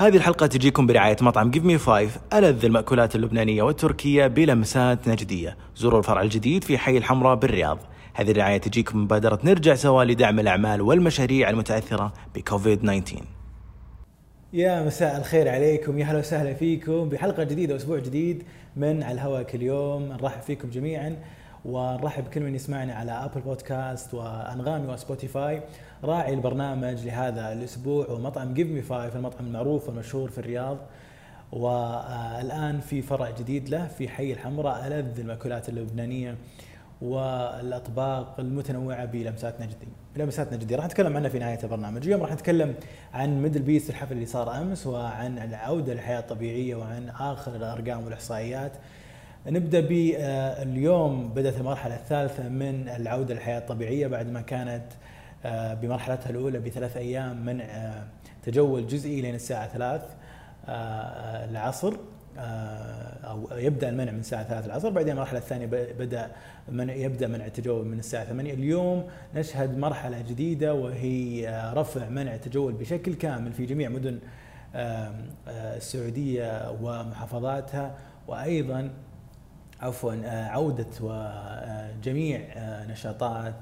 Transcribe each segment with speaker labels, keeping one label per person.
Speaker 1: هذه الحلقة تجيكم برعاية مطعم Give Me Five ألذ المأكولات اللبنانية والتركية بلمسات نجدية. زوروا الفرع الجديد في حي الحمراء بالرياض. هذه الرعاية تجيكم مبادرة نرجع سوا لدعم الأعمال والمشاريع المتأثرة بكوفيد 19
Speaker 2: يا مساء الخير عليكم يا هلا وسهلا فيكم بحلقة جديدة وأسبوع جديد من على الهواء كل يوم. نرحب فيكم جميعا. ونرحب بكل من يسمعنا على Apple Podcasts وأنغامي و Spotify راعي البرنامج لهذا الأسبوع هو مطعم Give Me Five المطعم المعروف والمشهور في الرياض. والآن في فرع جديد له في حي الحمراء ألذ المأكولات اللبنانية والأطباق المتنوعة بلمسات نجدي. بلمسات نجدي راح نتكلم عنها في نهاية البرنامج. اليوم راح نتكلم عن Middle Beast الحفل اللي صار أمس وعن العودة للحياة الطبيعية وعن آخر الأرقام والإحصائيات. نبدأ باليوم. بدأت المرحلة الثالثة من العودة للحياة الطبيعية بعد ما كانت آه، بمرحلتها الأولى بثلاث أيام منع آه، تجول جزئي لين الساعة ثلاث آه، العصر أو يبدأ المنع من الساعة 3 العصر بعدين المرحلة الثانية بدأ من يبدأ منع التجول من الساعة 8 اليوم نشهد مرحلة جديدة وهي رفع منع التجول بشكل كامل في جميع مدن السعودية ومحافظاتها وأيضا عفوا عودة وجميع نشاطات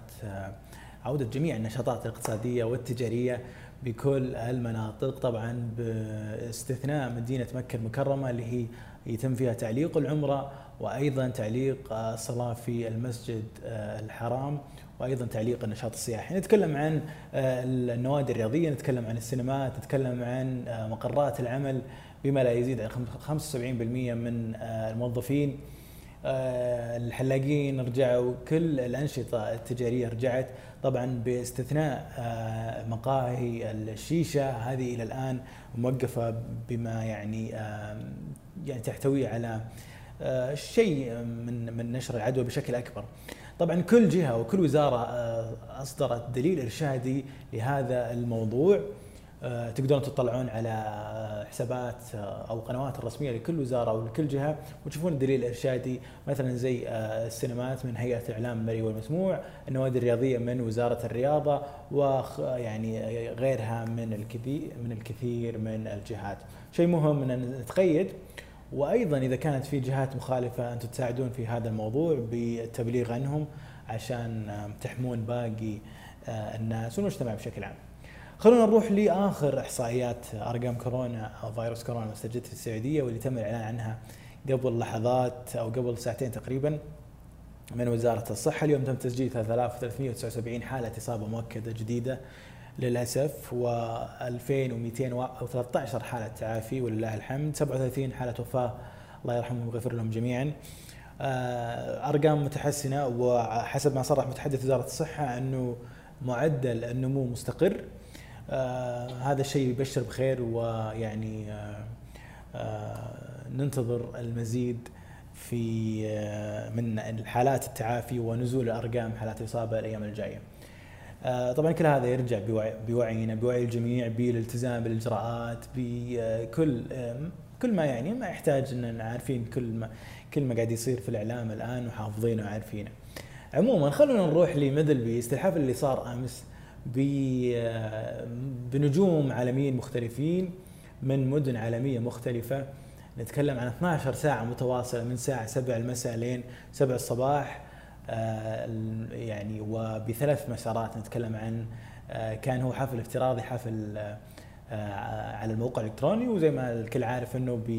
Speaker 2: عودة جميع النشاطات الاقتصادية والتجارية بكل المناطق طبعا باستثناء مدينة مكة المكرمة اللي هي يتم فيها تعليق العمرة وأيضا تعليق الصلاة في المسجد الحرام وأيضا تعليق النشاط السياحي، نتكلم عن النوادي الرياضية، نتكلم عن السينمات، نتكلم عن مقرات العمل بما لا يزيد عن 75% من الموظفين. آه، الحلاقين رجعوا كل الأنشطة التجارية رجعت. طبعا باستثناء آه، مقاهي الشيشة هذه إلى الآن موقفة بما يعني يعني تحتوي على آه، شيء من من نشر العدوى بشكل أكبر. طبعا كل جهة وكل وزارة أصدرت دليل إرشادي لهذا الموضوع. آه، تقدرون تطلعون على حسابات آه، أو قنوات الرسمية لكل وزارة أو لكل جهة وتشوفون الدليل الارشادي مثلا زي آه، السينمات من هيئة الاعلام المرئي والمسموع، النوادي الرياضية من وزارة الرياضة ويعني غيرها من الكثير من الكثير من الجهات. شيء مهم إن نتقيد وأيضا إذا كانت في جهات مخالفة أنتم تساعدون في هذا الموضوع بالتبليغ عنهم عشان تحمون باقي الناس والمجتمع بشكل عام. خلونا نروح لآخر إحصائيات أرقام كورونا أو فيروس كورونا المستجد في السعودية واللي تم الإعلان عنها قبل لحظات أو قبل ساعتين تقريبا من وزارة الصحة. اليوم تم تسجيل 3379 حالة إصابة مؤكدة جديدة للأسف و2213 حالة تعافي ولله الحمد 37 حالة وفاة. الله يرحمهم ويغفر لهم جميعا. آه، أرقام متحسنة وحسب ما صرح متحدث وزارة الصحة أنه معدل النمو مستقر. آه هذا الشيء يبشر بخير ويعني آه آه ننتظر المزيد في من الحالات التعافي ونزول ارقام حالات الإصابة الأيام الجاية. طبعا كل هذا يرجع بوعينا بوعي الجميع بالالتزام بالإجراءات بكل كل ما يعني ما يحتاج إن عارفين كل ما كل ما قاعد يصير في الإعلام الآن وحافظينه وعارفينه. عموما خلونا نروح لميدل بيست الحفل اللي صار أمس بنجوم عالميين مختلفين من مدن عالمية مختلفة. نتكلم عن 12 ساعة متواصلة من ساعة 7 المساء لين 7 الصباح آه، يعني وبثلاث مسارات نتكلم عن آه، كان هو حفل افتراضي حفل آه، على الموقع الإلكتروني. وزي ما الكل عارف إنه ب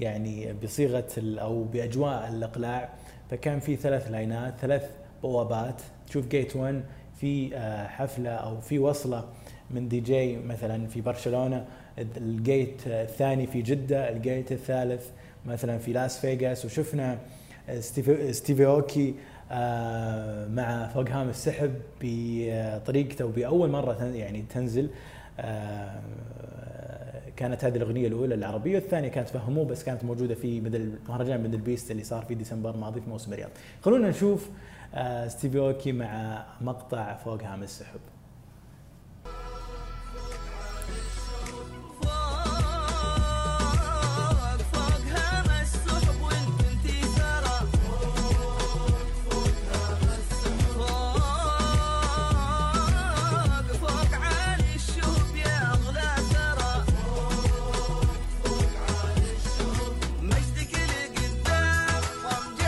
Speaker 2: يعني بصيغة أو بأجواء الإقلاع فكان في ثلاث لاينات ثلاث بوابات. تشوف Gate 1 في آه، حفلة أو في وصلة من دي جي مثلا في برشلونة ال Gate الثاني في جدة ال Gate الثالث مثلا في لاس فيغاس وشفنا Steve Aoki آه، مع فوق هام السحب بطريقته وبأول مرة يعني تنزل آه، كانت هذه الأغنية الأولى العربية والثانية كانت فهموه بس كانت موجودة في بدل مهرجان Middle Beast اللي صار في ديسمبر الماضي في موسم الرياض. خلونا نشوف آه، ستيفي أوكي مع مقطع فوق هام السحب.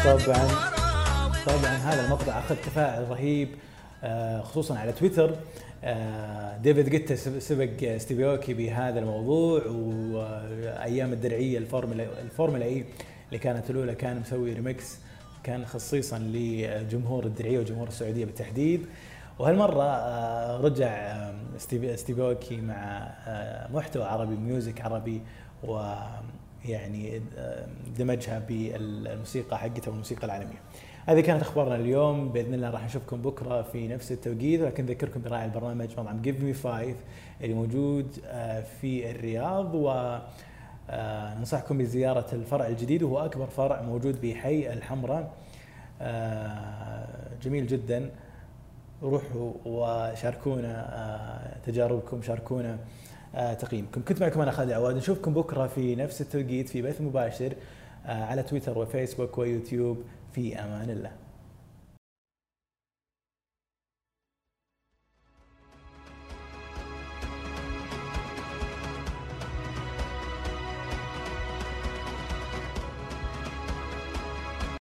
Speaker 2: طبعا. طبعا هذا المقطع أخذ تفاعل رهيب آه، خصوصا على تويتر. آه، ديفيد جيتا سبق ستيف أيوكي بهذا الموضوع وأيام الدرعية الفورمولا الفورمولا إي اللي كانت الأولى كان مسوي ريمكس كان خصيصا لجمهور الدرعية وجمهور السعودية بالتحديد. وهالمرة آه، رجع ستيف أيوكي مع محتوى عربي music عربي ويعني دمجها بالموسيقى حقته والموسيقى العالمية. هذه كانت أخبارنا اليوم. بإذن الله راح نشوفكم بكرة في نفس التوقيت. ولكن اذكركم براعي البرنامج مطعم Give Me Five اللي موجود آه، في الرياض. و آه، ننصحكم بزيارة الفرع الجديد وهو أكبر فرع موجود بحي الحمراء. آه، جميل جدا. روحوا وشاركونا تجاربكم شاركونا. تقييمكم كنت معكم أنا خالد عواد نشوفكم بكرة في نفس التوقيت في بث مباشر على تويتر وفيسبوك ويوتيوب. في أمان الله.